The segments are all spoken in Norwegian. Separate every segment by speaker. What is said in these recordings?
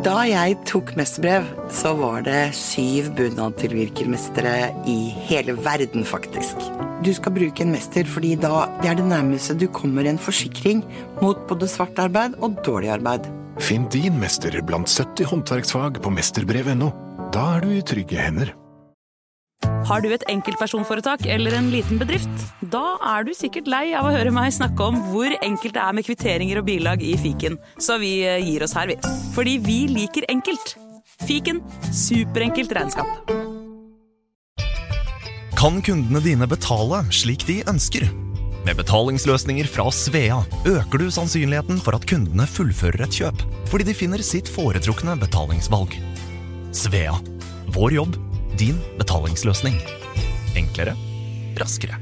Speaker 1: Da jeg tok mesterbrev, så var det syv bunadtilvirkermestere i hele verden, faktisk. Du skal bruke en mester fordi da det er det nærmeste du kommer en forsikring mot både svart arbeid og dårlig arbeid.
Speaker 2: Finn din mester blant 70 håndverksfag på mesterbrev.no. Da er du i trygge hender.
Speaker 3: Har du et enkeltpersonforetak eller en liten bedrift? Da er du sikkert lei av å høre meg snakke om hvor enkelt det er med kvitteringer og bilag i fiken, så vi eh, gir oss her, vi. Fordi vi liker enkelt. Fiken superenkelt regnskap.
Speaker 4: Kan kundene dine betale slik de ønsker? Med betalingsløsninger fra Svea øker du sannsynligheten for at kundene fullfører et kjøp, fordi de finner sitt foretrukne betalingsvalg. Svea vår jobb, din betalingsløsning. Enklere, raskere.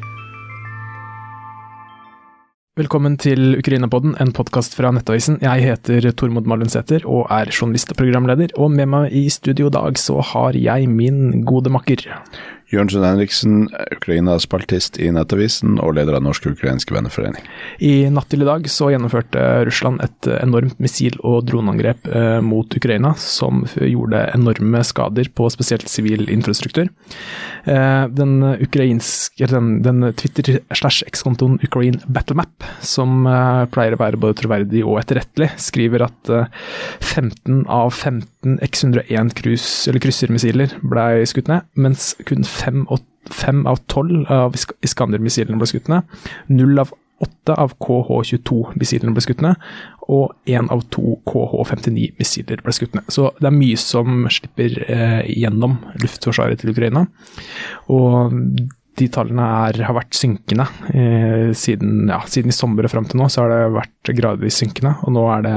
Speaker 5: Velkommen til Ukraina-podden, en podkast fra Nettavisen. Jeg heter Tormod Malundsæter og er journalist og programleder. Og med meg i studio i dag så har jeg min gode makker.
Speaker 6: Jørnsen Henriksen, Ukraina-spaltist i Nettavisen og leder av Norsk ukrainske venneforening.
Speaker 5: I natt til i dag så gjennomførte Russland et enormt missil- og droneangrep eh, mot Ukraina, som gjorde enorme skader på spesielt sivil infrastruktur. Eh, den, den, den Twitter-slash-X-kontoen Ukraine Battlemap, som eh, pleier å være både troverdig og etterrettelig, skriver at 15 av 15 X-101 kryssermissiler ble skutt ned, mens kun fem, fem av tolv av Iskander-missilene ble skutt ned. Null av åtte av KH-22-missilene ble skutt ned, og én av to KH-59-missiler ble skutt ned. Så det er mye som slipper eh, gjennom luftforsvaret til Ukraina. Og de tallene er, har vært synkende eh, siden, ja, siden, i sommer og fram til nå. så har det vært gradvis synkende, og nå er det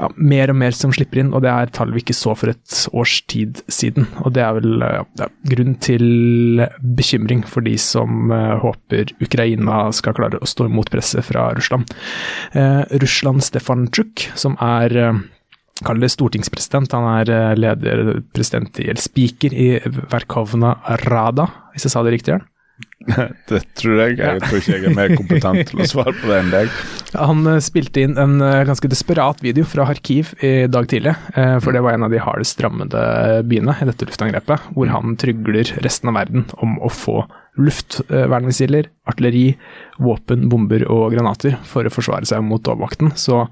Speaker 5: ja, mer og mer som slipper inn. og Det er tall vi ikke så for et års tid siden. og Det er vel ja, grunn til bekymring for de som eh, håper Ukraina skal klare å stå imot presset fra Russland. Eh, Russland Stefantsjuk, som er uh, Kall det stortingspresident. Han er eh, leder, president i, eller speaker i Verkhovna Rada, hvis jeg sa det riktig?
Speaker 6: Det tror jeg. Jeg tror ikke jeg er mer kompetent til å svare på det enn deg.
Speaker 5: Han eh, spilte inn en eh, ganske desperat video fra Kharkiv i dag tidlig, for det var en av de hardest rammede byene i dette luftangrepet, hvor han trygler resten av verden om å få luftvernmissiler, artilleri, våpen, bomber og granater for å forsvare seg mot overvakten. Så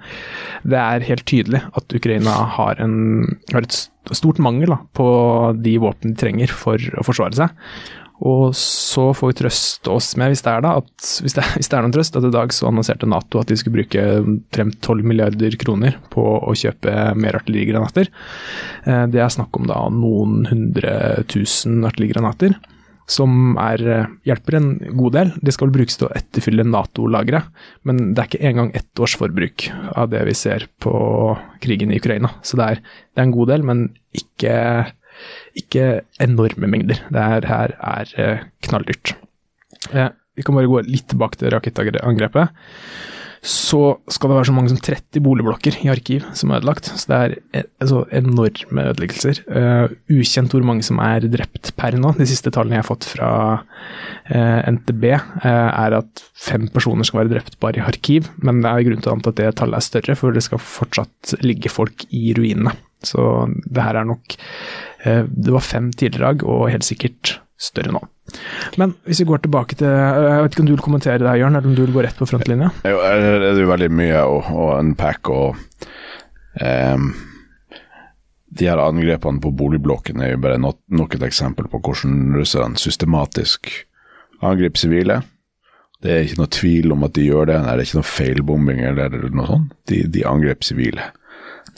Speaker 5: det er helt tydelig at Ukraina har, en, har et stort mangel da, på de våpen de trenger for å forsvare seg. Og så får vi trøste oss med, hvis det er da, at hvis det, hvis det, er noen trøst, at i dag så annonserte Nato at de skulle bruke omtrent 12 milliarder kroner på å kjøpe mer artillerigranater. Eh, det er snakk om da noen hundre tusen artillerigranater som er, eh, hjelper en god del. Det skal brukes til å etterfylle Nato-lagre, men det er ikke engang ett års forbruk av det vi ser på krigen i Ukraina. Så det er, det er en god del, men ikke, ikke enorme mengder. Det her er eh, knalldyrt. Eh, vi kan bare gå litt tilbake til rakettangrepet så skal det være så mange som 30 boligblokker i arkiv som er ødelagt. Så det er eh, altså, enorme ødeleggelser. Uh, ukjent hvor mange som er drept per nå. De siste tallene jeg har fått fra uh, NTB, uh, er at fem personer skal være drept bare i arkiv. Men det er grunn til å anta at det tallet er større, for det skal fortsatt ligge folk i ruinene. Så det her er nok Det var fem tidligere og helt sikkert større nå. Men hvis vi går tilbake til Jeg vet ikke om du vil kommentere det her, Jørn, eller om du vil gå rett på frontlinja?
Speaker 6: Det er jo veldig mye å, å unpack, og um, de her angrepene på boligblokken er jo bare nok, nok et eksempel på hvordan russerne systematisk angriper sivile. Det er ikke noe tvil om at de gjør det, det er ikke noe feilbombing eller noe sånt. De, de angrep sivile.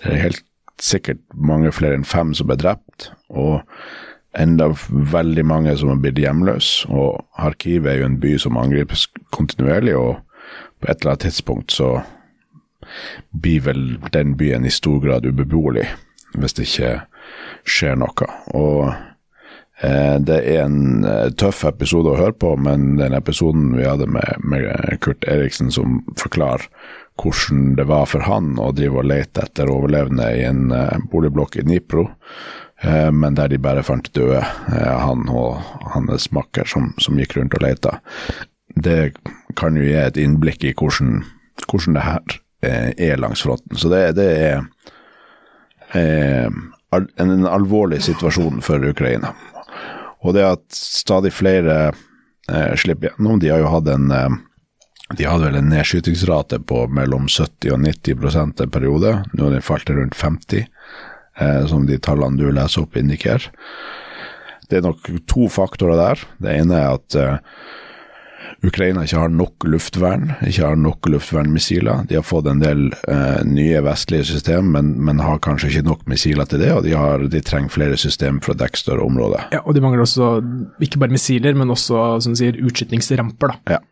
Speaker 6: Det er helt sikkert mange flere enn fem som ble drept. og enda veldig mange som har blitt hjemløse. Og Kharkiv er jo en by som angripes kontinuerlig, og på et eller annet tidspunkt så blir vel den byen i stor grad ubeboelig, hvis det ikke skjer noe. Og eh, det er en eh, tøff episode å høre på, men den episoden vi hadde med, med Kurt Eriksen som forklarer hvordan det var for han å drive og lete etter overlevende i en eh, boligblokk i Dnipro, Eh, men der de bare fant døde, eh, han og hans makker som, som gikk rundt og leta. Det kan jo gi et innblikk i hvordan, hvordan det her er langs fronten. Så det, det er en, en alvorlig situasjon for Ukraina. Og det at stadig flere eh, slipper gjennom De har jo hatt en eh, de hadde vel en nedskytingsrate på mellom 70 og 90 en periode. Nå har den falt til rundt 50, eh, som de tallene du leser opp indikerer. Det er nok to faktorer der. Det ene er at eh, Ukraina ikke har nok luftvern, ikke har nok luftvernmissiler. De har fått en del eh, nye vestlige system, men, men har kanskje ikke nok missiler til det, og de, har, de trenger flere system for å dekke større områder.
Speaker 5: Ja, og de mangler også ikke bare missiler, men også som sier, utskytningsramper. da.
Speaker 6: Ja.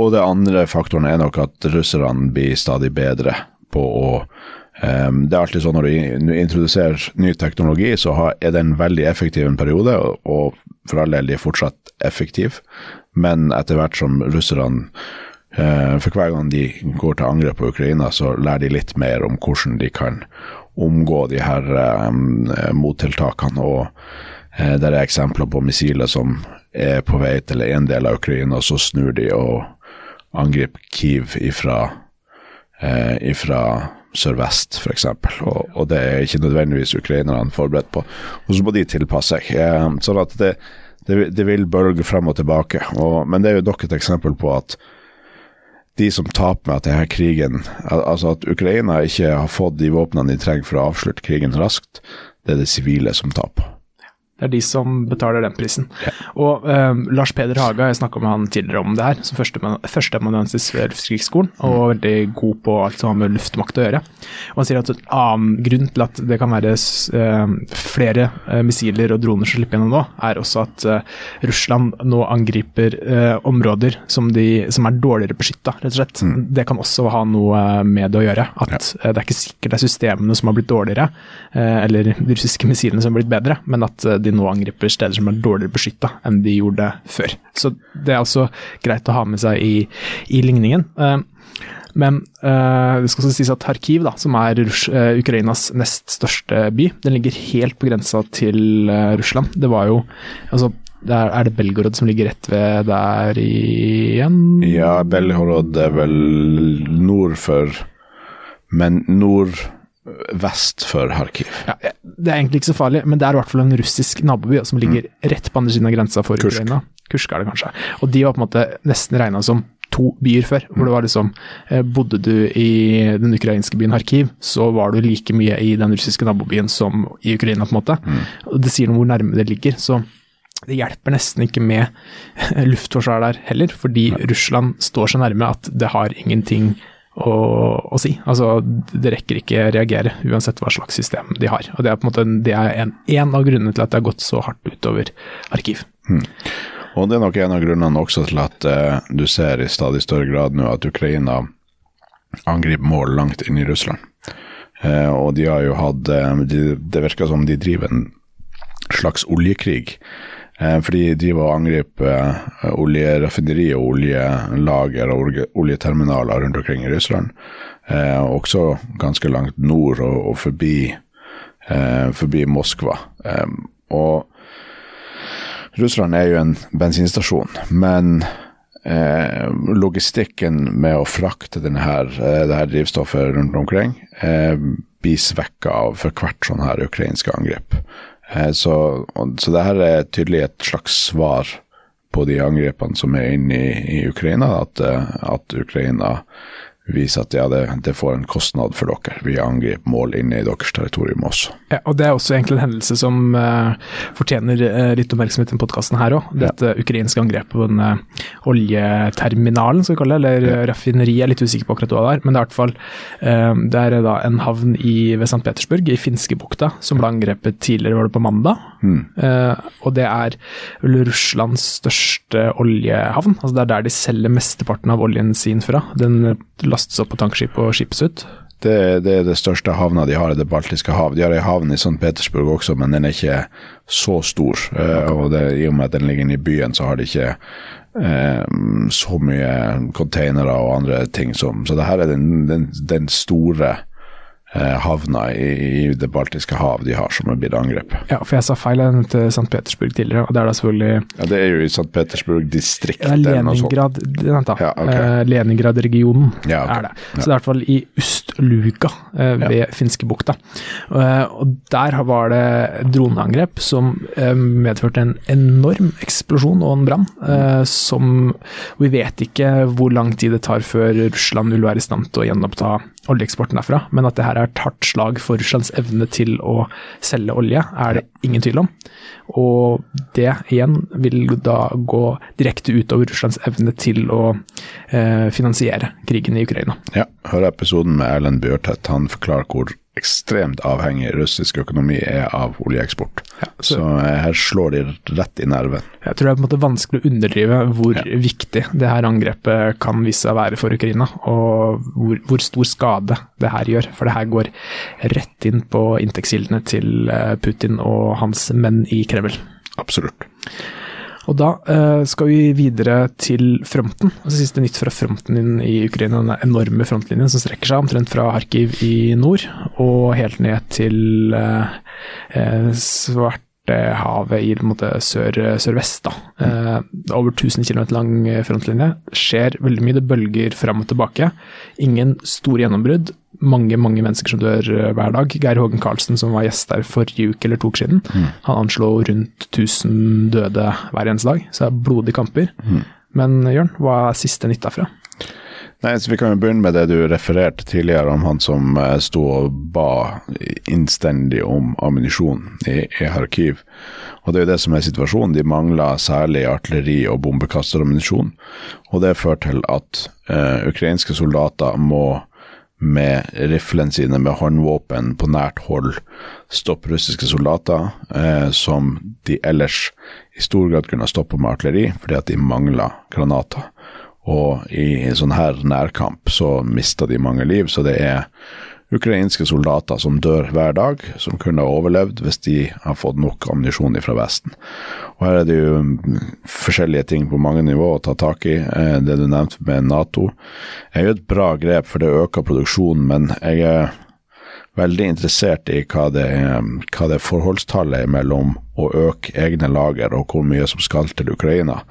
Speaker 6: Og det andre faktoren er nok at russerne blir stadig bedre på å um, Det er alltid sånn når du introduserer ny teknologi, så er den veldig effektiv en periode, og, for all del, de er fortsatt effektive. Men etter hvert som russerne eh, For hver gang de går til angrep på Ukraina, så lærer de litt mer om hvordan de kan omgå de her um, mottiltakene. Og uh, det er eksempler på missiler som er på vei til en del av Ukraina, og så snur de og angriper Kiev ifra, eh, ifra sørvest, f.eks. Og, og det er ikke nødvendigvis ukrainerne forberedt på. Og så må de tilpasse seg. Eh, sånn at det, det, det vil bølge frem og tilbake. Og, men det er jo nok et eksempel på at de som taper med at denne krigen Altså at Ukraina ikke har fått de våpnene de trenger for å avslutte krigen raskt, det er det sivile som taper.
Speaker 5: Det er de som betaler den prisen. Og eh, Lars Peder Haga, jeg snakka med han tidligere om det her, som første- førsteamanuensis ved Luftkrigsskolen, og veldig god på alt som har med luftmakt å gjøre. Og Han sier at en annen grunn til at det kan være s- eh, flere eh, missiler og droner som slipper gjennom nå, er også at eh, Russland nå angriper eh, områder som, de, som er dårligere beskytta, rett og slett. Det kan også ha noe med det å gjøre. At eh, det er ikke sikkert det er systemene som har blitt dårligere, eh, eller de russiske missilene som har blitt bedre, men at eh, nå angriper steder som er dårligere beskytta enn de gjorde før. Så det er også greit å ha med seg i, i ligningen. Eh, Men eh, det skal også sies at Kharkiv, da, som er eh, Ukrainas nest største by, den ligger helt på grensa til Russland. Det var jo altså, der er det Belgorod som ligger rett ved der igjen?
Speaker 6: Ja, Belgorod er vel nord for Men nordvest for Kharkiv.
Speaker 5: Ja, det er egentlig ikke så farlig, men det er i hvert fall en russisk naboby som ligger rett på andre siden av grensa for
Speaker 6: Mm. Kursk.
Speaker 5: Ukraina. Kursk er det kanskje. Og de var på en måte nesten regna som to byer før. Hvor det var liksom eh, Bodde du i den ukrainske byen Kharkiv, så var du like mye i den russiske nabobyen som i Ukraina, på en måte.
Speaker 6: Mm.
Speaker 5: Og det sier noe hvor nærme det ligger. Så det hjelper nesten ikke med luftforsvar der heller, fordi Russland står så nærme at det har ingenting å, å si. Altså, det rekker ikke reagere, uansett hva slags system de har. Og Det er på en måte det er en, en av grunnene til at det har gått så hardt utover arkiv.
Speaker 6: Og det er nok en av grunnene også til at eh, du ser i stadig større grad nå at Ukraina angriper mål langt inn i Russland. Eh, og de har jo hatt eh, de, Det virker som de driver en slags oljekrig. Eh, for de driver og angriper eh, oljeraffineri og oljelager og oljeterminaler rundt omkring i Russland. Eh, også ganske langt nord og, forbi, forbi Moskva. Og Russland er jo en bensinstasjon, men eh, logistikken med å frakte denne her, det her drivstoffet rundt omkring eh, blir svekka av for hvert sånn her ukrainske angrep. Eh, så, så det her er tydelig et slags svar på de angrepene som er inne i, i Ukraina, at, eh, at Ukraina viser at ja, det, det får en kostnad for dere. Vi angriper mål inne i deres territorium også.
Speaker 5: Ja, og Det er også egentlig en hendelse som uh, fortjener uh, litt oppmerksomhet i podkasten her òg. Dette ukrainske angrepet på den uh, oljeterminalen, skal vi kalle det, eller ja. raffineriet. jeg er litt usikker på akkurat hva det er. Men det er i hvert fall det er da en havn i, ved St. Petersburg, i Finskebukta, som ble angrepet tidligere, var det på mandag. Eh, og det er vel Russlands største oljehavn. altså Det er der de selger mesteparten av oljen sin fra. Den lastes opp på tankskip og skipes ut.
Speaker 6: Det, det er det største havna de har i Det baltiske hav. De har ei havn i St. Petersburg også, men den er ikke så stor. Eh, og det, I og med at den ligger inne i byen, så har de ikke eh, så mye containere og andre ting som Så det her er den, den, den store havna i, i det baltiske hav de har, som blitt angrepet.
Speaker 5: Ja, for jeg sa feil, jeg nevnte St. Petersburg tidligere, og det er da selvfølgelig
Speaker 6: Ja, Det er jo i St. Petersburg-distriktet.
Speaker 5: det er
Speaker 6: sånt.
Speaker 5: Leningrad, vent da,
Speaker 6: Ja, okay.
Speaker 5: Eh, Leningrad-regionen
Speaker 6: Ja, okay.
Speaker 5: er det. Så det er i hvert fall i Ust-Luka eh, ved Finskebukta. Eh, og der var det droneangrep som eh, medførte en enorm eksplosjon og en brann. Eh, som Vi vet ikke hvor lang tid det tar før Russland vil være i stand til å gjenoppta oljeeksporten derfra, men at det her er et hardt slag for Russlands evne til å selge olje, er det ingen tvil om. Og det igjen vil da gå direkte utover Russlands evne til å eh, finansiere krigen i Ukraina.
Speaker 6: Ja, hør episoden med Erlend Bjørtvedt. Han forklarer hvor ekstremt avhengig russisk økonomi er av oljeeksport.
Speaker 5: så-
Speaker 6: så eh, her slår de rett i nerven.
Speaker 5: Jeg tror det er på en måte vanskelig å underdrive hvor
Speaker 6: Ja.
Speaker 5: viktig det her angrepet kan vise seg å være for Ukraina, og hvor, hvor stor skade det her gjør. For det her går rett inn på inntektskildene til eh, Putin og hans menn i Kreml.
Speaker 6: Absolutt.
Speaker 5: Og da eh, skal vi videre til fronten. altså Siste nytt fra fronten i Ukraina, den enorme frontlinjen som strekker seg omtrent fra Kharkiv i nord og helt ned til eh, eh, Svartehavet i måte, sør, sørvest. da. Eh, over 1000 km lang frontlinje. Skjer veldig mye, det bølger fram og tilbake. Ingen store gjennombrudd. Mange mange mennesker som dør eh, hver dag. Geir Hågen Karlsen, som var gjest der forrige uke eller to uker siden, han anslo rundt 1000 døde hver eneste dag. Så det er blodige kamper. Men Jørn, hva er siste nytt derfra?
Speaker 6: Nei, så Vi kan jo begynne med det du refererte tidligere om han som eh, sto og ba innstendig om ammunisjon i, i Kharkiv. Og Det er jo det som er situasjonen. De mangler særlig artilleri- og bombekasterammunisjon. Og det fører til at eh, ukrainske soldater må med riflene sine med håndvåpen på nært hold stoppe russiske soldater, eh, som de ellers i stor grad kunne ha stoppa med artilleri, fordi at de mangler granater. Og i sånn her nærkamp så mister de mange liv, så det er ukrainske soldater som dør hver dag, som kunne ha overlevd hvis de har fått nok ammunisjon fra Vesten. Og Her er det jo forskjellige ting på mange nivå å ta tak i. Eh, Det du nevnte med Nato er jo et bra grep, for det øker produksjonen, men jeg er veldig interessert i hva det, hva det forholdstallet er mellom å øke egne lager og hvor mye som skal til Ukraina.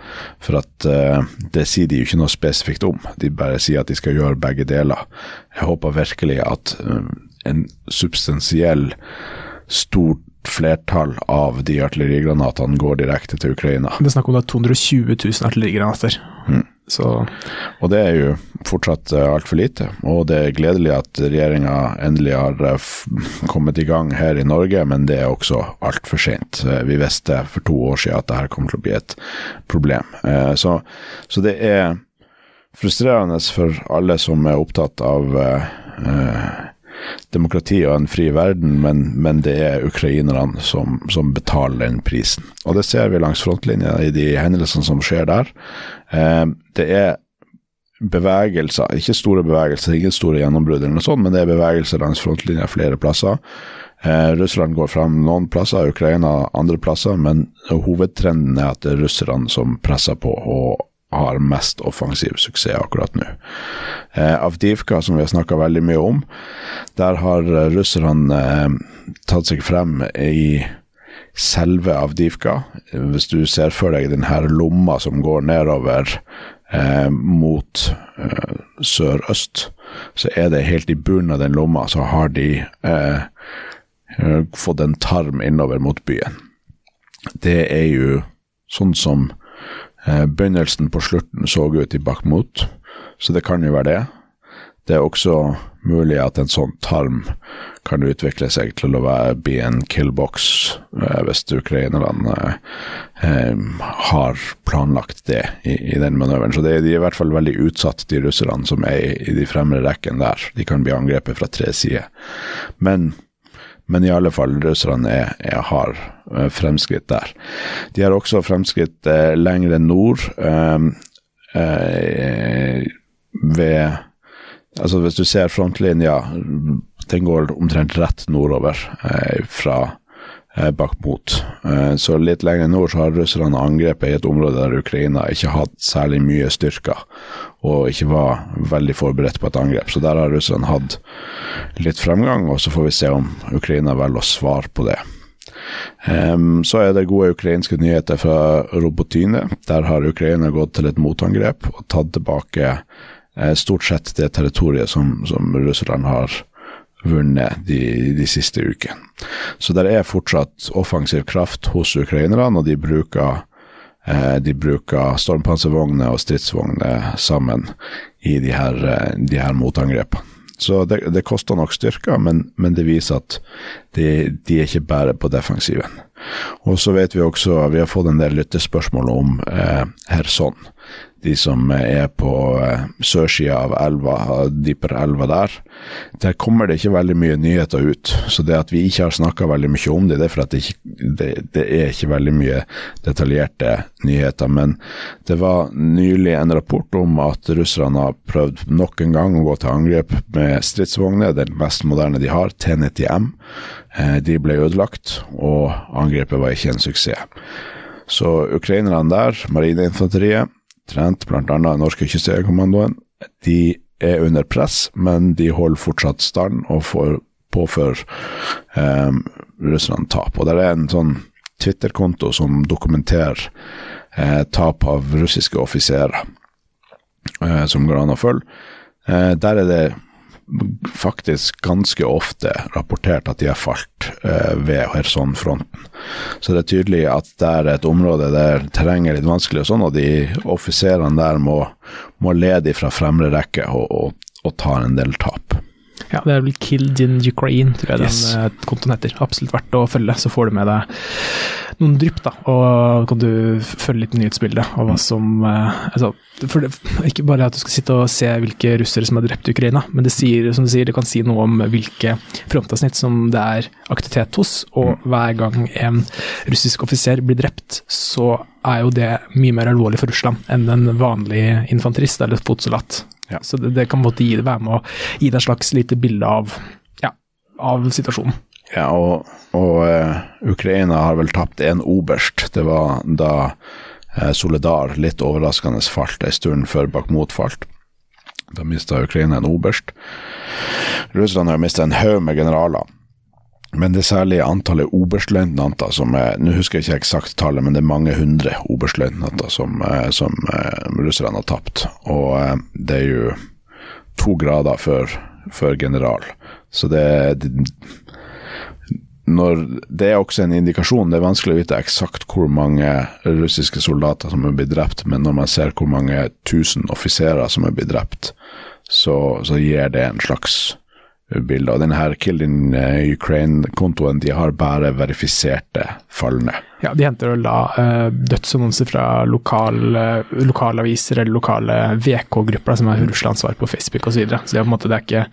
Speaker 6: For at uh, det sier de jo ikke noe spesifikt om, de bare sier at de skal gjøre begge deler. Jeg håper virkelig at um, en substansiell, stort flertall av de artillerigranatene går direkte til Ukraina.
Speaker 5: Det er snakk om det er 220 000 artillerigranater. Så
Speaker 6: Og det er jo fortsatt uh, altfor lite. Og det er gledelig at regjeringa endelig har eh, kommet i gang her i Norge, men det er også altfor sent. Uh, vi visste for to år siden at dette kom til å bli et problem. Så, så det er frustrerende for alle som er opptatt av demokrati og en fri verden, men, men det er ukrainerne som, som, betaler den prisen. Og det ser vi langs frontlinja i de hendelsene som skjer der. Eh, det er bevegelser, ikke store bevegelser, ingen store gjennombrudd eller noe sånt, men det er bevegelser langs frontlinja flere plasser. Eh, Russland går fram noen plasser, Ukraina andre plasser, men hovedtrenden er at det er russerne som presser på og har mest offensiv suksess akkurat nå. Eh, Avdivka, som vi har snakka veldig mye om, der har russerne eh, tatt seg frem i selve Avdivka. Hvis du ser for deg den her lomma som går nedover eh, mot eh, sørøst, så er det helt i bunnen av den lomma så har de eh, fått en tarm innover mot byen. Det er jo sånn som eh, begynnelsen på slutten så ut i Bakhmut, så det kan jo være det. Det er også mulig at en sånn tarm kan utvikle seg til å bli en killbox eh, hvis ukrainerne eh, har planlagt det i, i, den manøveren. Så de er i hvert fall veldig utsatt, de russerne som er i de fremre rekken der. De kan bli angrepet fra tre sider. Men men i alle fall, russerne er, er, har fremskritt der. De har også fremskritt eh, lengre nord. Eh, eh, ved Altså, hvis du ser frontlinja, den går omtrent rett nordover fra eh, Bakhmut. Eh, så litt lenger nord så har russerne angrepet i et område der Ukraina ikke har hatt særlig mye styrker, og ikke var veldig forberedt på et angrep. Så der har russerne hatt litt fremgang, og så får vi se om Ukraina velger å svare på det. Um, så er det gode ukrainske nyheter fra Robotyne. Der har Ukraina gått til et motangrep og tatt tilbake eh, stort sett det territoriet som, som Russland har vunnet de, de siste ukene. Så det er fortsatt offensiv kraft hos ukrainerne, og de bruker eh, de bruker stormpanservogner og stridsvogner sammen i de her, de her motangrepene. Så det, det koster nok styrker, men, men, det viser at de, de, er ikke bare på defensiven. Og så vet vi også, vi har fått en del lyttespørsmål om eh, Herson de som er på eh, sørsida av elva, dypere elva der. Der kommer det ikke veldig mye nyheter ut. Så det at vi ikke har snakka veldig mye om det, det er for at det, ikke, det, det, er ikke veldig mye detaljerte nyheter. Men det var nylig en rapport om at russerne har prøvd nok en gang å gå til angrep med stridsvogner, den mest moderne de har, T-90M. Eh, de ble ødelagt, og angrepet var ikke en suksess. Så ukrainerne der, marineinfanteriet, trent bl.a. norske kystjegerkommandoen. De er under press, men de holder fortsatt stand og får påfører eh, Russland tap. Og det er en sånn Twitter-konto som dokumenterer eh, tap av russiske offiserer, eh, som går an å følge. Eh, der er det faktisk ganske ofte rapportert at de har falt eh, ved Kherson-fronten. Så det er tydelig at det er et område der terrenget er litt vanskelig, og sånn, og de offiserene der må, må lede fra fremre rekke og, og, og tar en del tap.
Speaker 5: Ja, det er vel 'Killed in Ukraine', tror jeg yes. den uh, kontoen heter. Absolutt verdt å følge, så får du med deg noen drypp, da. Og kan du følge litt nyhetsbildet av hva som uh, altså, for det, Ikke bare at du skal sitte og se hvilke russere som er drept i Ukraina, men det sier, som du sier, det kan si noe om hvilke frontavsnitt som det er aktivitet hos. Og mm. hver gang en russisk offiser blir drept, så er jo det mye mer alvorlig for Russland enn en vanlig infanterist eller fotsoldat. Ja. Så det, det, kan måtte gi, være med å gi deg et slags lite bilde av, ja, av situasjonen.
Speaker 6: Ja, og, og uh, Ukraina har vel tapt en oberst. Det var da uh, Soledar litt overraskende falt en stund før Bakhmut falt. Da mista Ukraina en oberst. Russland har mista en haug med generaler. Men det er særlig antallet oberstløytnanter som er Nå husker jeg ikke eksakt tallet, men det er mange hundre oberstløytnanter som, eh, som uh, russerne har tapt. Og uh, det er jo to grader før, før general. Så det, når, det er også en indikasjon. Det er vanskelig å vite eksakt hvor mange russiske soldater som er blitt drept, men når man ser hvor mange tusen offiserer som er blitt drept, så, så gir det en slags bilder. Og denne Kill in eh, Ukraine-kontoen de har bare verifiserte fallene.
Speaker 5: Ja, de henter da uh, dødsannonser fra lokal, uh, lokalaviser eller lokale VK-grupper som har Russland-svar på Facebook osv. Så, videre. så det er på en måte det er ikke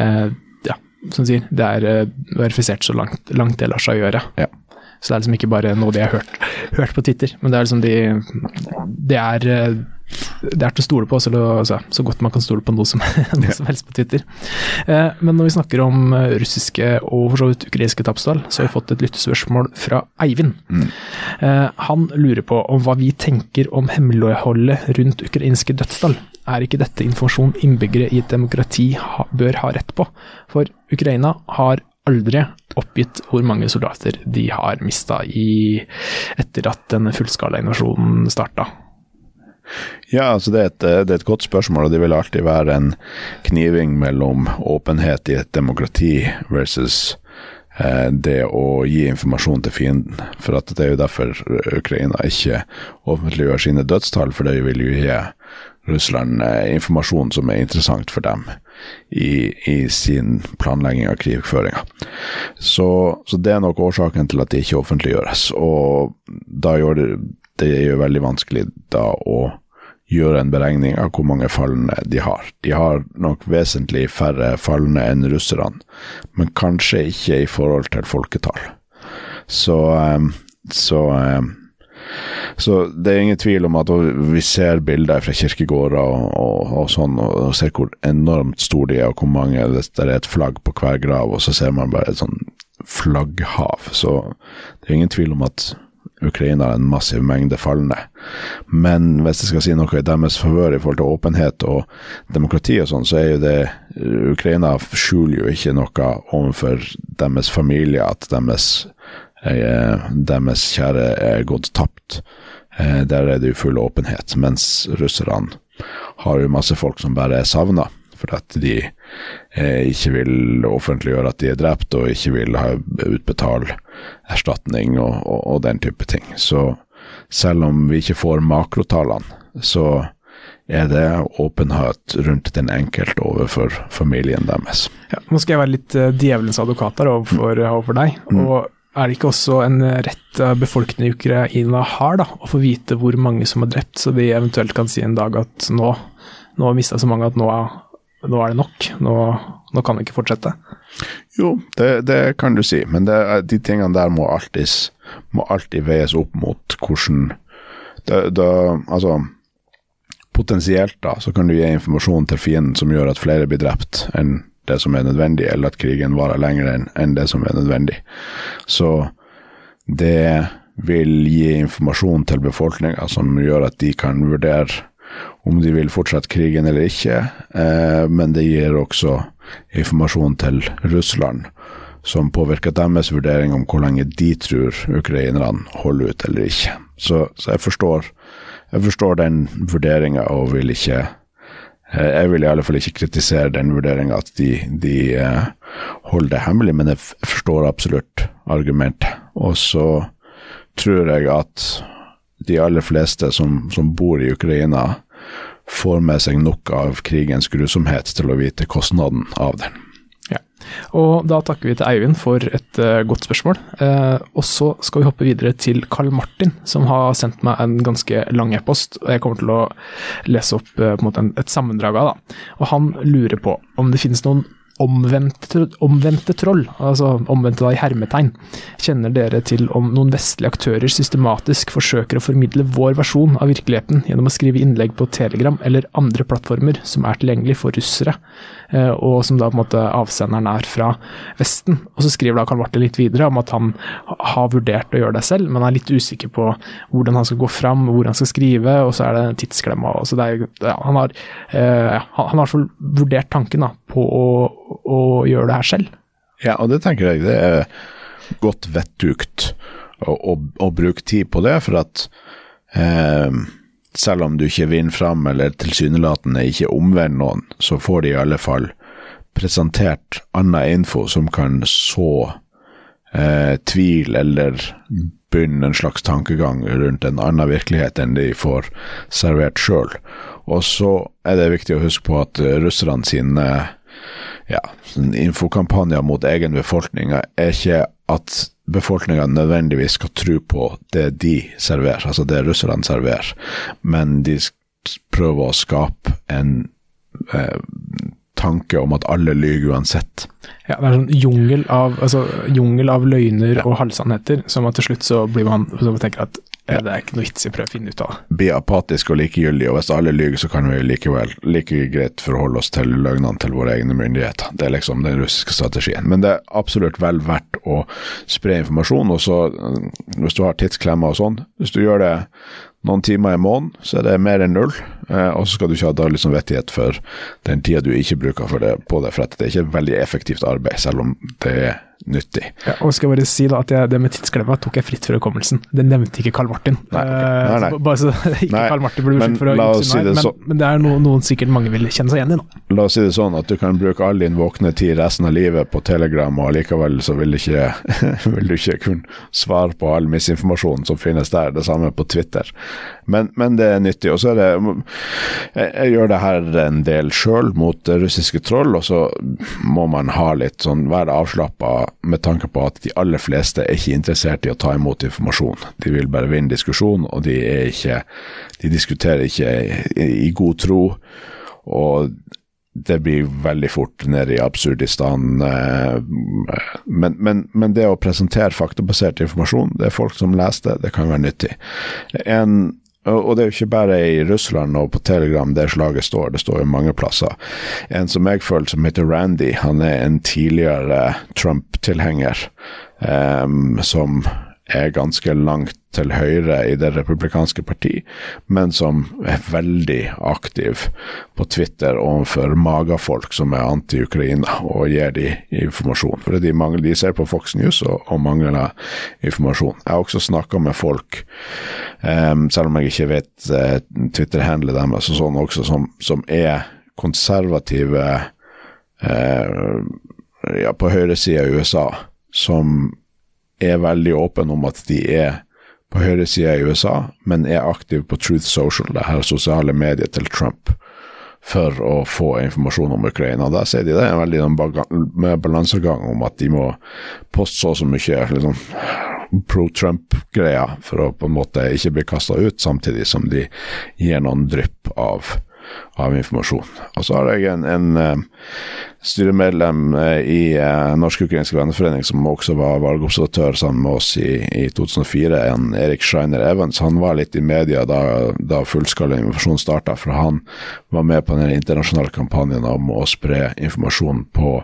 Speaker 5: uh, ja, som sier, det er uh, verifisert så langt, langt det lar seg gjøre. Ja. Så det er liksom ikke bare noe de har hørt, hørt på Twitter, men det er liksom de Det er det er til å stole på, så, altså, så, godt man kan stole på noe som, noe som helst på Twitter. Eh, men når vi snakker om eh, russiske og for så vidt ukrainske tapstall, så har vi fått et lyttespørsmål fra Eivind. Mm. Eh, han lurer på om hva vi tenker om hemmeligholdet rundt ukrainske dødstall. Er ikke dette informasjon innbyggere i et demokrati bør ha rett på? For Ukraina har aldri oppgitt hvor mange soldater de har mista etter at denne fullskala invasjonen starta.
Speaker 6: Ja, altså det er, et, det er, et, godt spørsmål, og det vil alltid være en kniving mellom åpenhet i et demokrati versus eh, det å gi informasjon til fienden. For Det er jo derfor Ukraina ikke offentliggjør sine dødstall, for det vil jo gi Russland eh, informasjon som er interessant for dem i, i sin planlegging av krigføringa. Så, så, det er nok årsaken til at det ikke offentliggjøres. Og da gjør det det er jo veldig vanskelig da å gjøre en beregning av hvor mange falne de har. De har nok vesentlig færre falne enn russerne, men kanskje ikke i forhold til folketall. Så, ehm, så, ehm, så det er ingen tvil om at vi ser bilder fra kirkegårder og, og, og sånn, og ser hvor enormt store de er, og hvor mange det er et flagg på hver grav, og så ser man bare et sånn flagghav. Så det er ingen tvil om at Ukraina en massiv mengde falne. Men hvis jeg skal si noe i deres favør i forhold til åpenhet og demokrati og sånn, så er jo det Ukraina skjuler jo ikke noe overfor deres familie at deres, eh, deres kjære er gått tapt. Eh, der er det jo full åpenhet, mens russerne har jo masse folk som bare er savna. For at de eh, ikke vil offentliggjøre at de er drept, og ikke vil ha utbetale erstatning og, og, og, den type ting. Så selv om vi ikke får makrotallene, så er det åpenhet rundt den enkelte overfor familien deres.
Speaker 5: Ja, nå skal jeg være litt uh, djevelens advokat her overfor, overfor deg. Mm. og er det ikke også en rett befolkningen i Ukraina har, da, å få vite hvor mange som er drept, så de eventuelt kan si en dag at nå, nå har mista så mange at nå, nå, er det nok, nå, nå kan det ikke fortsette?
Speaker 6: Jo, det, det kan du si, men det, de tingene der må alltid, må alltid veies opp mot hvordan det, det, Altså, potensielt da, så kan du gi informasjon til fienden som gjør at flere blir drept enn det som er nødvendig, eller at krigen varer lenger enn det som er nødvendig. Så det vil gi informasjon til befolkninga som gjør at de kan vurdere om de vil fortsette krigen eller ikke, eh, men det gir også informasjon til Russland som påvirker deres vurdering om hvor lenge de tror ukrainerne holder ut eller ikke. Så, så jeg, forstår, jeg forstår den vurderinga og vil ikke Eh, jeg vil i alle fall ikke kritisere den vurderinga at de, de uh, holder det hemmelig, men jeg forstår absolutt argumentet. Og så tror jeg at de aller fleste som, som bor i Ukraina, får med seg nok av krigens grusomhet til å vite kostnaden av den.
Speaker 5: Og da takker vi til Eivind for et uh, godt spørsmål. Uh, og så skal vi hoppe videre til Carl Martin, som har sendt meg en ganske lang e-post. og Jeg kommer til å lese opp uh, en, et sammendrag av da. Og han lurer på om det finnes noen omvendte, omvendte troll, altså omvendte da i hermetegn. Kjenner dere til om noen vestlige aktører systematisk forsøker å formidle vår versjon av virkeligheten gjennom å skrive innlegg på Telegram eller andre plattformer som er tilgjengelig for russere? Eh, og som da på en måte avsenderen er fra Vesten. Og så skriver da Karl Martin litt videre om at han har vurdert å gjøre det selv, men er litt usikker på hvordan han skal gå fram, hvor han skal skrive, og så er det tidsklemma. Så det er, ja, han har eh, han har vurdert tanken da, på å, å, gjøre det her selv.
Speaker 6: Ja, og det tenker jeg det er godt vettugt å, å, å bruke tid på det, for at eh, selv om du ikke vinner fram eller tilsynelatende ikke omvender noen, så får de i alle fall presentert annen info som kan så eh, tvil eller begynne en slags tankegang rundt en annen virkelighet enn de får servert sjøl. Og så er det viktig å huske på at russerne sine ja, infokampanjer mot egen befolkning er ikke at befolkninga nødvendigvis skal tro på det de serverer, altså det russerne serverer, men de prøver å skape en eh, tanke om at alle lyver uansett.
Speaker 5: Ja, det er sånn jungel av, altså, jungel av løgner ja. og halvsannheter, som at til slutt så blir man så tenker at ja. Det er ikke noe vits i å prøve å finne ut av.
Speaker 6: Bli apatisk og likegyldig, og hvis alle lyver, så kan vi likevel like greit forholde oss til løgnene til våre egne myndigheter. Det er liksom den russiske strategien. Men det er absolutt vel verdt å spre informasjon, og så, hvis du har tidsklemmer og sånn, hvis du gjør det noen timer i måneden, så er det mer enn null. Eh, og så skal du ikke ha dårlig samvittighet for den tida du ikke bruker det, på det, for at det er ikke et veldig effektivt arbeid, selv om det er nyttig.
Speaker 5: Ja, og skal bare si da at jeg, Det med tidsklemma tok jeg fritt fra hukommelsen. Det nevnte ikke Karl Martin.
Speaker 6: Nei, okay. Eh, nei, nei.
Speaker 5: Så, bare så ikke nei, Karl Martin blir beskyldt for å si men, sånn. men, det er noe, noen sikkert mange vil kjenne seg igjen i. nå.
Speaker 6: La oss si det sånn at du kan bruke all din våkne tid resten av livet på Telegram, og likevel så vil du ikke, vil du ikke kunne svare på all misinformasjon som finnes der. Det samme på Twitter. Men, men det er nyttig. Og så er det Jeg, gjør det her en del sjøl mot russiske troll, og så må man ha litt sånn, være avslappa med tanke på at de aller fleste er ikke interessert i å ta imot informasjon. De vil bare vinne diskusjon, og de, er ikke, de diskuterer ikke i, god tro. Og det blir veldig fort ned i absurdistan. Eh, men, men, men, det å presentere faktabasert informasjon, det er folk som leser det, det kan være nyttig. En Og det er jo ikke bare i Russland og på Telegram det slaget står, det står jo mange plasser. En som jeg føler som heter Randy, han er en tidligere Trump-tilhenger um, som er ganske langt til høyre i det republikanske parti, men som er veldig aktiv på Twitter overfor magafolk som er anti-Ukraina, og gir de informasjon. For de, mangler, de ser på Fox News og, og mangler informasjon. Jeg har også snakka med folk, um, selv om jeg ikke vet uh, Twitter-handlet deres, og sånn også, som, som er konservative uh, ja, på høyresida i USA, som er veldig åpen om at de er på høyresida i USA, men er aktive på Truth Social, det her sosiale mediet til Trump, for å få informasjon om Ukraina. Der sier de det er en veldig sånn balansegang om at de må poste så og så mye liksom, pro-Trump-greier for å på en måte ikke bli kasta ut, samtidig som de gir noen drypp av, av informasjon. Og så har jeg en, en eh, styremedlem eh, i eh, Norsk-ukrainsk venneforening som også var valgobservatør sammen med oss i, i 2004, en Erik Schreiner Evans. Han var litt i media da, da fullskala informasjon starta, for han var med på den internasjonale kampanjen om å spre informasjon på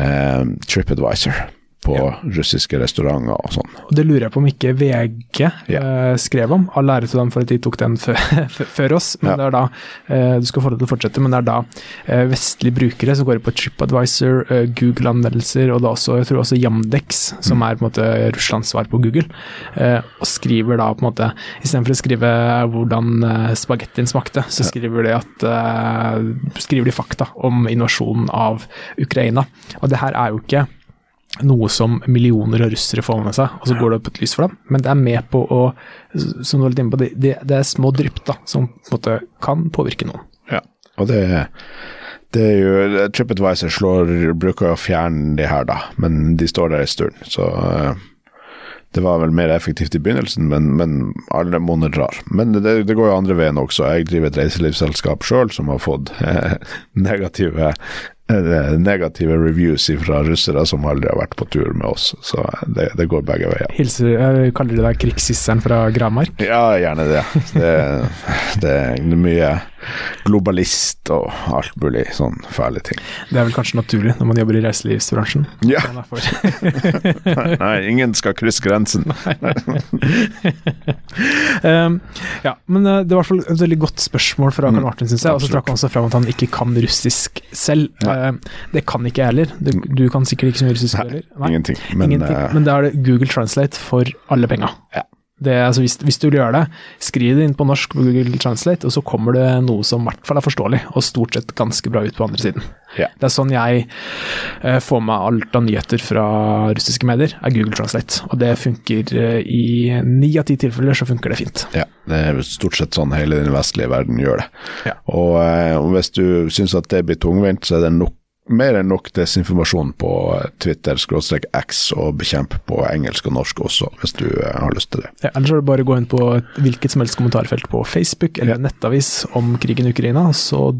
Speaker 6: eh, TripAdvisor. På russiske restauranter og sånn.
Speaker 5: Det lurer jeg på om ikke VG eh, skrev om. All ære til dem for at de tok den før, før oss. Men
Speaker 6: Ja.
Speaker 5: det er da eh, du skal få lov til å fortsette, men det er da eh, vestlige brukere som går på TripAdvisor, eh, Google-anmeldelser og da også, jeg tror også Yandex, som
Speaker 6: Mm.
Speaker 5: er på en måte Russlands svar på Google, eh, og skriver da på en måte Istedenfor å skrive hvordan eh, spagettien smakte, så skriver de at skriver de fakta om invasjonen av Ukraina. Og det her er jo ikke noe som millioner av russere får med seg, og så går det opp et lys for dem. Men det er med på å, som du var litt inne på, det, det, det er små drypp da, som på en måte kan påvirke noen.
Speaker 6: Ja, og det, det er jo TripAdvisor slår, bruker å fjerne de her, da, men de står der en stund. Så eh, det var vel mer effektivt i begynnelsen, men, men alle monner drar. Men det, det går jo andre veien også. Jeg driver et reiselivsselskap sjøl som har fått eh, negative negative reviews fra russere som aldri har vært på tur med oss. Så det, det går begge veier.
Speaker 5: Hilser, kaller de deg krigshisseren fra Granmark.
Speaker 6: Ja, gjerne det. Det, det er mye globalist og alt mulig sånn fæle ting.
Speaker 5: Det er vel kanskje naturlig når man jobber i reiselivsbransjen.
Speaker 6: Ja.
Speaker 5: nei,
Speaker 6: Nei, ingen skal krysse grensen.
Speaker 5: Um, ja, men uh, det var i hvert fall et veldig godt spørsmål fra Karl Martin, syns jeg. Og så trakk han også fram at han ikke kan russisk selv. Uh, det kan ikke jeg heller. Du, du kan sikkert ikke så mye russisk heller. Nei.
Speaker 6: Ingenting. Men,
Speaker 5: Ingenting.
Speaker 6: eh,
Speaker 5: Men da er det Google Translate for alle penga.
Speaker 6: Ja.
Speaker 5: Det, altså, hvis, hvis du vil gjøre det, skriv det inn på norsk på Google Translate, og så kommer det noe som i hvert fall er forståelig, og stort sett ganske bra ut på andre siden.
Speaker 6: Ja.
Speaker 5: Det er sånn jeg eh, får med alt av nyheter fra russiske medier, er Google Translate. Og det funker eh, i ni av ti tilfeller, så funker det fint.
Speaker 6: ja, det er stort sett sånn hele den vestlige verden gjør det.
Speaker 5: Ja.
Speaker 6: Og, og hvis du syns at det blir tungvint, så er det nok, mer enn nok desinformasjon på Twitter, skråstrek X, og bekjemp på engelsk og norsk også, hvis du eh, har lyst til det.
Speaker 5: Ja, ellers er det bare å gå inn på hvilket som helst kommentarfelt på Facebook eller
Speaker 6: Ja.
Speaker 5: nettavis om krigen i Ukraina, så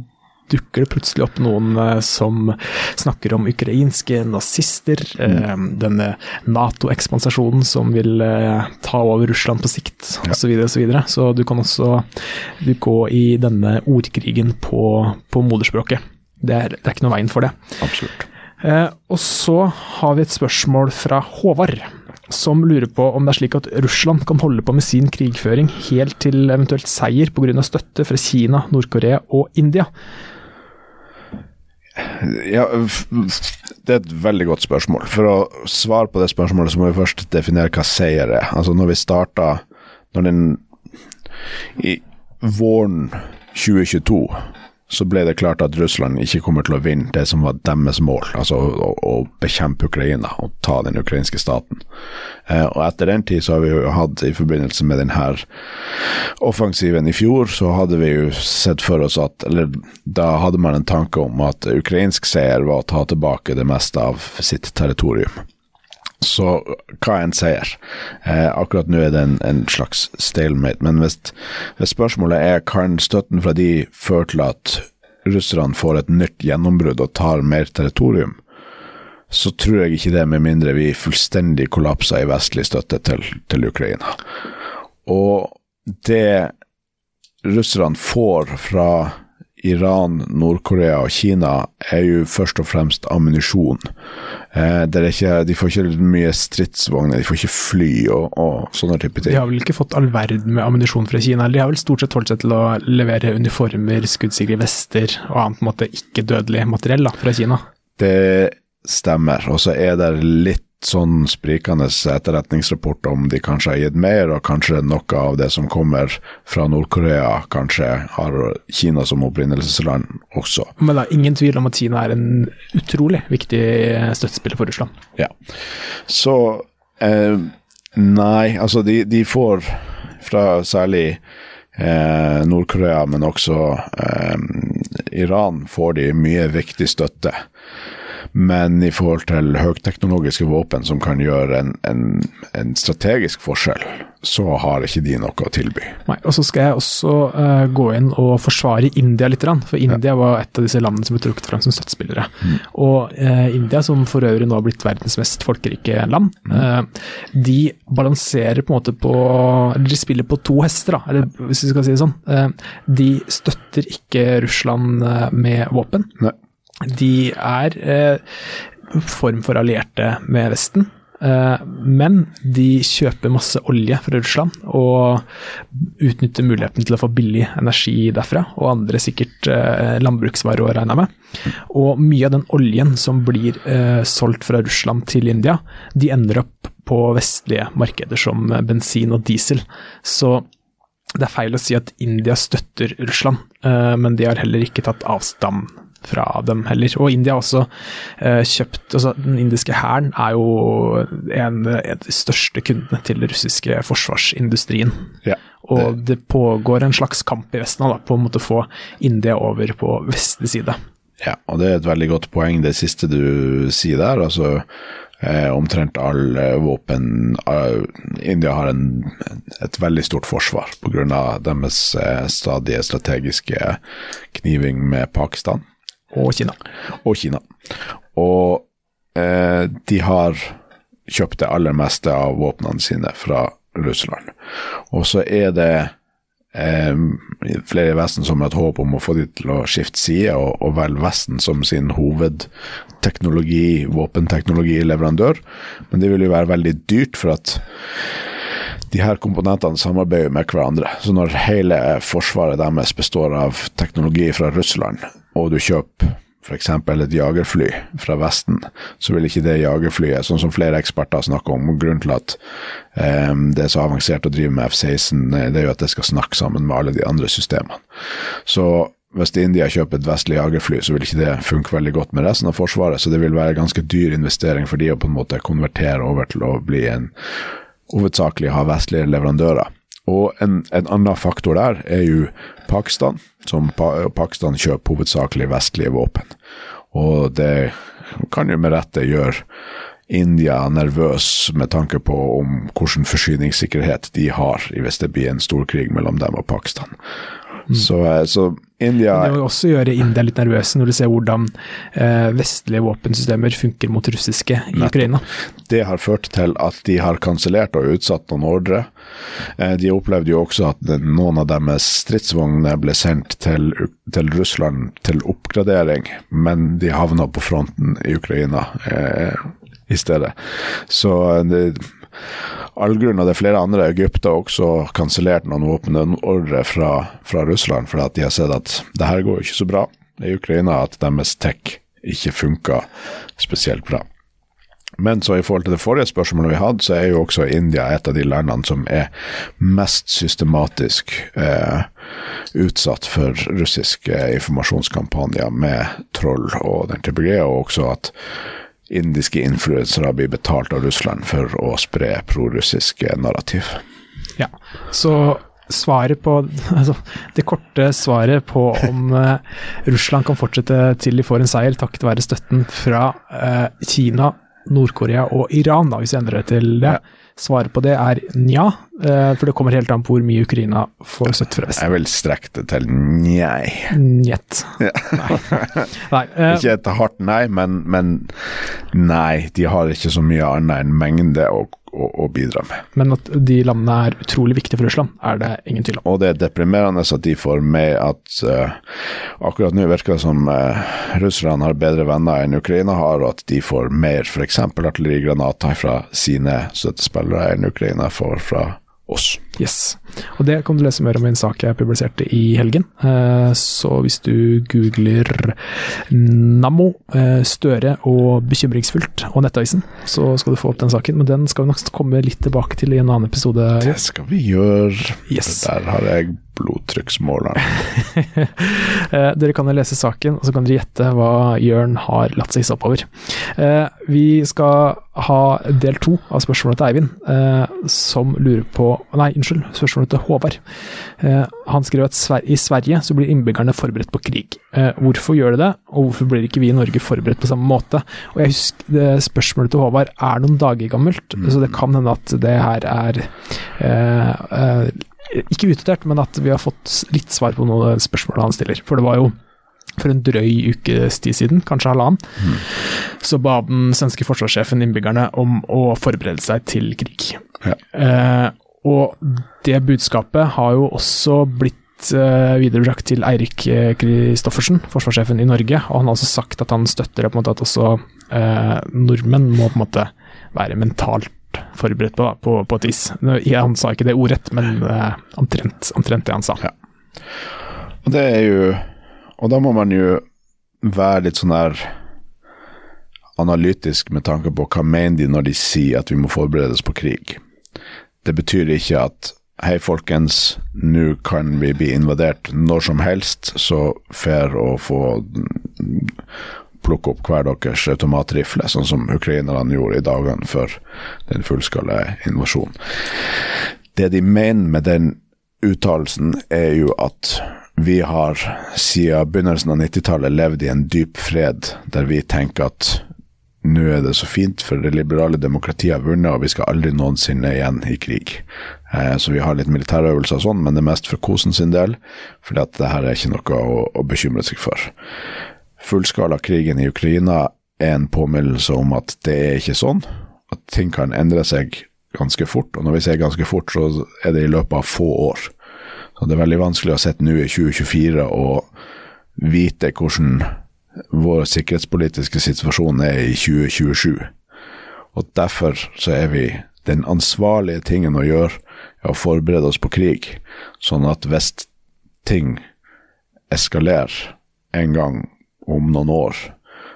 Speaker 5: dukker det plutselig opp noen eh, som snakker om ukrainske nazister, mm. denne Nato-ekspansasjonen som vil eh, ta over Russland på sikt, osv. Så, videre, og så, så du kan også gå i denne ordkrigen på, på moderspråket. Det er, det er ikke noe veien for det.
Speaker 6: Absolutt.
Speaker 5: Eh, og så har vi et spørsmål fra Håvard, som lurer på om det er slik at Russland kan holde på med sin krigføring helt til eventuelt seier pga. støtte fra Kina, Nord-Korea og India.
Speaker 6: Ja, det er et veldig godt spørsmål. For å svare på det spørsmålet, så må vi først definere hva seier er. Altså når vi starta Når den I våren 2022 så ble det klart at Russland ikke kommer til å vinne det som var deres mål, altså å, å bekjempe Ukraina og ta den ukrainske staten. Eh, og etter den tid så har vi jo hatt, i forbindelse med denne offensiven i fjor, så hadde vi jo sett for oss at Eller da hadde man en tanke om at ukrainsk seier var å ta tilbake det meste av sitt territorium. Så hva en seier? Eh, akkurat nå er det en, en slags stalemate, men hvis, hvis spørsmålet er kan støtten fra de føre til at russerne får et nytt gjennombrudd og tar mer territorium, så tror jeg ikke det, med mindre vi fullstendig kollapser i vestlig støtte til, til Ukraina. Og det russerne får fra Iran, Nord-Korea og Kina, er jo først og fremst ammunisjon. Eh, ikke, de får ikke mye stridsvogner, de får ikke fly og, og sånne type ting.
Speaker 5: De har vel ikke fått all verden med ammunisjon fra Kina, de har vel stort sett holdt seg til å levere uniformer, skuddsikre vester og annet måte ikke-dødelig materiell da, fra Kina.
Speaker 6: Det stemmer. Og så er det litt sånn sprikende etterretningsrapport om de kanskje har gitt mer, og kanskje noe av det som kommer fra Nord-Korea, kanskje har Kina som opprinnelsesland også.
Speaker 5: Men det er ingen tvil om at Kina er en utrolig viktig støttespiller for Russland.
Speaker 6: Ja. Så eh, Nei, altså de, de får fra særlig eh, Nord-Korea, men også eh, Iran, får de mye viktig støtte. Men i forhold til høyteknologiske våpen som kan gjøre en, en, en strategisk forskjell, så har ikke de noe å tilby.
Speaker 5: Nei, og så skal jeg også uh, gå inn og forsvare India litt, for India var et av disse landene som ble trukket fram som støttespillere. Og uh, India, som for øvrig nå har blitt verdens mest folkerike land, eh, de balanserer på en måte på Eller de spiller på to hester, da, eller hvis vi skal si det sånn. De støtter ikke Russland med våpen.
Speaker 6: Nei.
Speaker 5: De er eh, form for allierte med Vesten. Eh, men de kjøper masse olje fra Russland og utnytter muligheten til å få billig energi derfra, og andre sikkert eh, landbruksvarer å regne med. Og mye av den oljen som blir eh, solgt fra Russland til India, de ender opp på vestlige markeder som eh, bensin og diesel. Så det er feil å si at India støtter Russland, eh, men de har heller ikke tatt avstand fra dem heller. Og India har også eh, kjøpt altså Den indiske hæren er jo en, en av de største kundene til den russiske forsvarsindustrien.
Speaker 6: Ja.
Speaker 5: Og det pågår en slags kamp i Vesten da, på en måte å få India over på vestlig side.
Speaker 6: Ja, og det er et veldig godt poeng det siste du sier der. Altså eh, omtrent all eh, våpen eh, India har en, et veldig stort forsvar pga. deres eh, stadige strategiske kniving med Pakistan
Speaker 5: Og Kina.
Speaker 6: og Kina. Og eh, de har kjøpt det aller meste av våpnene sine fra Russland. Og så er det eh, flere i Vesten som har et håp om å få de til å skifte side, og, og velge Vesten som sin hovedteknologi, våpenteknologileverandør. Men det vil jo være veldig dyrt, for at de her komponentene samarbeider med hverandre. Så når hele forsvaret deres består av teknologi fra Russland, og du kjøper f.eks. et jagerfly fra Vesten, så vil ikke det jagerflyet, sånn som flere eksperter snakker om, grunnen til at um, det er så avansert å drive med F-16, eh, det er jo at det skal snakke sammen med alle de andre systemene. Så hvis India kjøper et vestlig jagerfly, så vil ikke det funke veldig godt med resten av Forsvaret, så det vil være ganske dyr investering for de å på en måte konvertere over til å bli en hovedsakelig ha vestlige leverandører. Og en, en annen faktor der er jo Pakistan, som pa Pakistan kjøper hovedsakelig vestlige våpen. Og det kan jo med rette gjøre India nervøs med tanke på om hvilken forsyningssikkerhet de har hvis det blir en storkrig mellom dem og Pakistan. Så, eh, så India
Speaker 5: Det vil også gjøre India litt nervøse når du ser hvordan eh, vestlige våpensystemer funker mot russiske i Ukraina.
Speaker 6: Det har ført til at de har kansellert og utsatt noen ordre. Eh, De opplevde jo også at noen av deres stridsvogner ble sendt til, til Russland til oppgradering, men de havna på fronten i Ukraina eh, i stedet. Så det, all grunn, og det er flere andre Egypt har også kansellert noen våpenordre fra, fra Russland, fordi at de har sett at det her går ikke så bra i Ukraina, at deres tech ikke funker spesielt bra. Men så i forhold til det forrige spørsmålet vi hadde, så er jo også India et av de landene som er mest systematisk eh, utsatt for russiske informasjonskampanjer med troll og den type greier, og også at indiske influensere blir betalt av Russland for å spre prorussiske narrativ.
Speaker 5: Ja, så svaret på altså, Det korte svaret på om uh, Russland kan fortsette til de får en seier, takket være støtten fra uh, Kina, Nord-Korea og Iran, da, hvis vi endrer det til det. Svaret på det er nja, eh, for det kommer helt an på hvor mye Ukraina får støtte fra Vesten.
Speaker 6: Jeg vil strekke det til njei.
Speaker 5: Njet. Nei. Nei eh,
Speaker 6: Ikke et hardt nei, men, men nei, de har ikke så mye annet enn mengde og, å, å bidra med.
Speaker 5: Men at de landene er utrolig viktige for Russland, er det ingen tvil om.
Speaker 6: Og det er deprimerende at de får med at uh, akkurat nå virker det som uh, russerne har bedre venner enn Ukraina har, og at de får mer f.eks. artillerigranater fra sine støttespillere enn Ukraina får fra oss.
Speaker 5: Yes. Og det kan du lese mer om i en sak jeg publiserte i helgen. Eh, så hvis du googler Nammo, eh, Støre og Bekymringsfullt og Nettavisen, så skal du få opp den saken. Men den skal vi nok komme litt tilbake til i en annen episode.
Speaker 6: Det skal vi gjøre.
Speaker 5: Yes.
Speaker 6: Der har jeg blodtrykksmåleren.
Speaker 5: Eh, dere kan jo lese saken, og så kan dere gjette hva Jørn har latt seg hisse oppover. Vi skal ha del to av spørsmålet til Eivind, som lurer på Nei, unnskyld, spørsmålet til Håvard. Eh, han skrev at i Sverige så blir innbyggerne forberedt på krig. Eh, hvorfor gjør de det, og hvorfor blir ikke vi i Norge forberedt på samme måte? Og jeg husker det Spørsmålet til Håvard er noen dager gammelt, mm. så det kan hende at det her er eh, eh, ikke utdatert, men at vi har fått litt svar på noen spørsmål han stiller. For det var jo for en drøy ukes tid siden, kanskje halvannen, mm. så ba den svenske forsvarssjefen innbyggerne om å forberede seg til krig. Ja. Eh, og det budskapet har jo også blitt uh, viderebrakt til Eirik Kristoffersen, forsvarssjefen i Norge. Og han har også sagt at han støtter at også eh, nordmenn må på en måte være mentalt forberedt på, da, på, på et vis. Han sa ikke det ordrett, men uh, omtrent, omtrent, det han sa. Ja.
Speaker 6: Og det er jo Og da må man jo være litt sånn der analytisk med tanke på hva mener de når de sier at vi må forberedes på krig. Det betyr ikke at hei, folkens, nå kan vi bli invadert når som helst, så fair å få plukke opp hver deres automatrifle, sånn som ukrainerne gjorde i dagene før den fullskala invasjonen. Det de mener med den uttalelsen, er jo at vi har siden begynnelsen av 90-tallet levd i en dyp fred, der vi tenker at nå er det så fint, for det liberale demokratiet har vunnet, og vi skal aldri noensinne igjen i krig. Eh, så vi har litt militærøvelser og sånn, men det er mest for kosen sin del, for det her er ikke noe å, å bekymre seg for. Fullskala-krigen i Ukraina er en påminnelse om at det er ikke sånn, at ting kan endre seg ganske fort, og når vi sier ganske fort, så er det i løpet av få år. Så det er veldig vanskelig å sitte nå i 2024 og vite hvordan vår sikkerhetspolitiske situasjon er i 2027. Og derfor så er vi den ansvarlige tingen å gjøre, er å forberede oss på krig, sånn at hvis ting eskalerer en gang om noen år,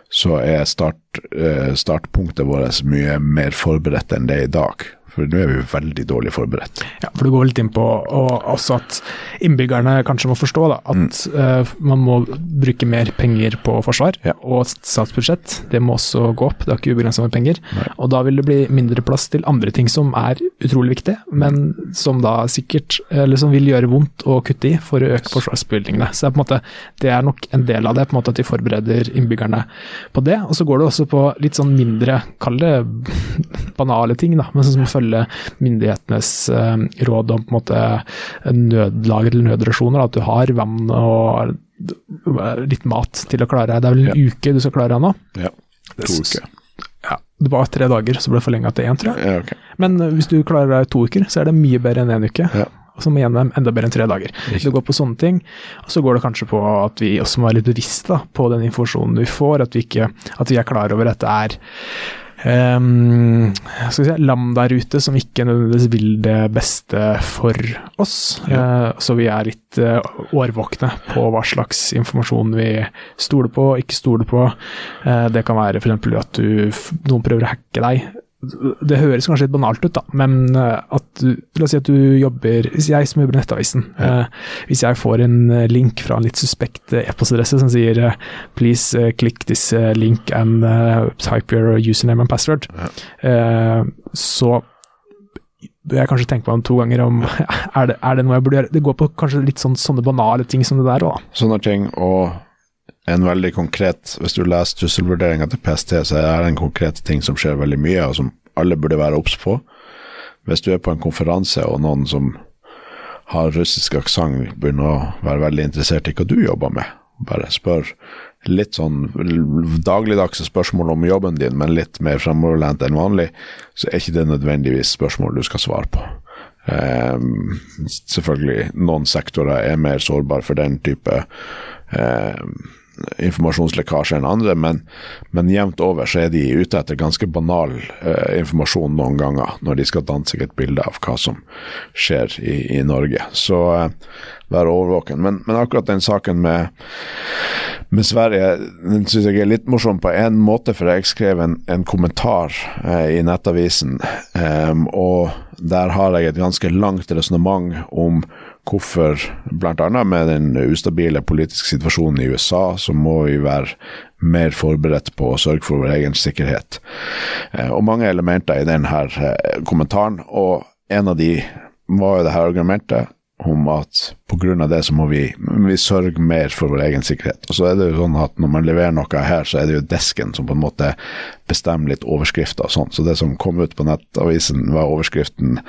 Speaker 6: så er start, eh, startpunktet vårt mye mer forberedt enn det er i dag. For nå er vi veldig dårlig forberedt.
Speaker 5: Ja, for Du går litt inn på også at innbyggerne kanskje må forstå da, at mm. uh, man må bruke mer penger på forsvar ja. og statsbudsjett. Det må også gå opp, det er ikke ubegrensa med penger. Nei. Og da vil det bli mindre plass til andre ting som er utrolig viktige, men som da sikkert eller som vil gjøre vondt å kutte i for å øke forsvarsbevilgningene. Så det er på en måte, det er nok en del av det, på en måte at de forbereder innbyggerne på det. Og så går det også på litt sånn mindre, kall det banale ting, da, men som å følge følge myndighetenes eh, råd om på en måte nødlager eller nødrasjoner. At du har vann og litt mat til å klare deg. Det er vel en ja. uke du skal klare deg nå?
Speaker 6: Ja, to uker.
Speaker 5: Ja, det var tre dager, så ble det forlenga til én, tror jeg.
Speaker 6: Ja, okay.
Speaker 5: Men hvis du klarer deg to uker, så er det mye bedre enn én en uke.
Speaker 6: Ja.
Speaker 5: Som igjen er enda bedre enn tre dager. Det går på sånne ting. Og så går det kanskje på at vi også må være litt bevisste på den informasjonen vi får. At vi, ikke, at vi er klar over at det er um, vi si, land der ute som ikke nødvendigvis vil det beste for oss. Ja. Uh, så vi er litt uh, årvåkne på hva slags informasjon vi stoler på og ikke stoler på. Uh, det kan være f.eks. at du, noen prøver å hacke deg det høres kanskje litt banalt ut, da, men eh, at du, la oss si at du jobber Hvis jeg som jobber i Nettavisen, ja. eh, hvis jeg får en eh, link fra en litt suspekt eh, e-postadresse som sier please uh, click this link and uh, type your username and password, ja. eh, så bør jeg kanskje tenke meg om to ganger om er det, er det noe jeg burde gjøre. Det går på kanskje litt sånn, sånne banale ting som det der òg.
Speaker 6: Sånne ting, og en veldig konkret Hvis du leser trusselvurderinga til PST, så er det en konkret ting som skjer veldig mye, og som alle burde være obs på. Hvis du er på en konferanse, og noen som har russisk aksent, begynner å være veldig interessert i hva du jobber med, bare spør litt sånn dagligdagse spørsmål om jobben din, men litt mer fremoverlent enn vanlig, så er ikke det nødvendigvis spørsmål du skal svare på. Eh, selvfølgelig, noen sektorer er mer sårbare for den type um, informasjonslekkasje enn andre, men, men jevnt over så er de ute etter ganske banal eh, informasjon noen ganger, når de skal danne seg et bilde av hva som skjer i, i Norge. Så eh, vær overvåken. Men, men, akkurat den saken med, med Sverige den syns jeg er litt morsom på en måte, for jeg skrev en, en kommentar eh, i Nettavisen, um, og der har jeg et ganske langt resonnement om hvorfor, bl.a. med den ustabile politiske situasjonen i USA, så må vi være mer forberedt på å sørge for vår egen sikkerhet. Eh, og mange elementer i denne eh, kommentaren, og en av de var jo det her argumentet om at pga. det så må vi, vi, sørge mer for vår egen sikkerhet. Og så er det jo sånn at når man leverer noe her, så er det jo desken som på en måte bestemmer litt overskrifter og sånn. Så det som kom ut på nettavisen var overskriften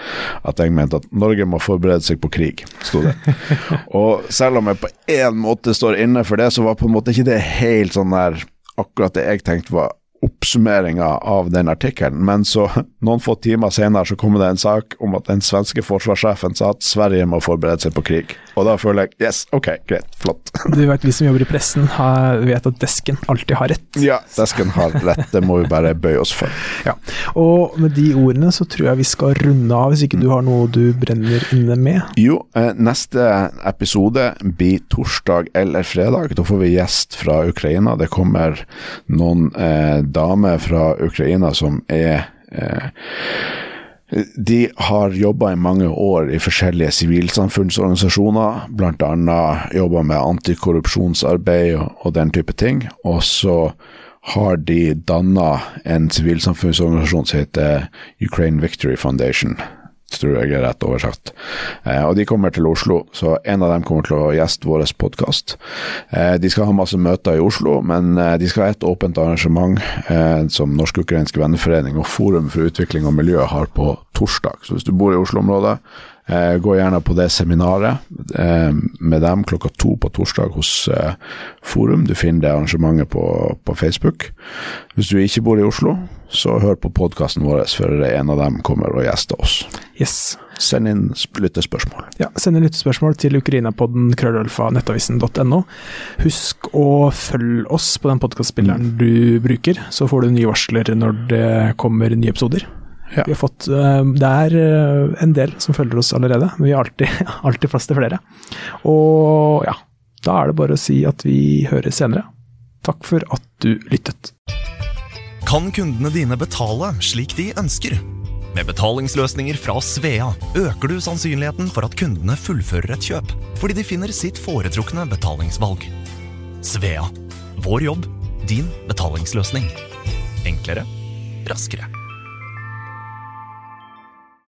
Speaker 6: at jeg mente at Norge må forberede seg på krig, sto det. og selv om jeg på én måte står inne for det, så var på en måte ikke det helt sånn der akkurat det jeg tenkte var oppsummeringa av den artikkelen, men så, noen få timer senere, så kommer det en sak om at den svenske forsvarssjefen sa at Sverige må forberede seg på krig. Og da føler jeg yes, ok, greit, flott.
Speaker 5: Du vet, vi som jobber i pressen, har, vet at desken alltid har rett.
Speaker 6: Ja, desken har rett, det må vi bare bøye oss for.
Speaker 5: Ja, og med de ordene så tror jeg vi skal runde av, hvis ikke du har noe du brenner inne med?
Speaker 6: Jo, eh, neste episode blir torsdag eller fredag. Da får vi gjest fra Ukraina. Det kommer noen eh, damer fra Ukraina som er eh, de har jobba i mange år i forskjellige sivilsamfunnsorganisasjoner, bl.a. jobba med antikorrupsjonsarbeid og, og, den type ting. Og så har de danna en sivilsamfunnsorganisasjon som heter Ukraine Victory Foundation tror jeg er rett oversagt. Eh, og de kommer til Oslo, så en av dem kommer til å gjeste vår podkast. Eh, de skal ha masse møter i Oslo, men eh, de skal ha et åpent arrangement som Norsk-ukrainsk venneforening og Forum for utvikling og miljø har på torsdag. Så hvis du bor i Oslo-området, gå gjerne på det seminaret eh, med dem klokka to på torsdag hos eh, Forum. Du finner det arrangementet på, på, Facebook. Hvis du ikke bor i Oslo, så hør på podkasten vår, for en av dem kommer og gjester oss.
Speaker 5: Yes.
Speaker 6: Send inn lyttespørsmål.
Speaker 5: Ja, send inn lyttespørsmål til ukrainapodden krøllølfa nettavisen.no. Husk å følge oss på den podkastspilleren du bruker, så får du nye varsler når det kommer nye episoder. Ja. Vi har fått, eh, det er eh, en del som følger oss allerede, men vi har alltid, alltid plass til flere. Og ja, da er det bare å si at vi høres senere. Takk for at du lyttet.
Speaker 4: Kan kundene dine betale slik de ønsker? Med betalingsløsninger fra Svea øker du sannsynligheten for at kundene fullfører et kjøp, fordi de finner sitt foretrukne betalingsvalg. Svea vår jobb, din betalingsløsning. Enklere, raskere.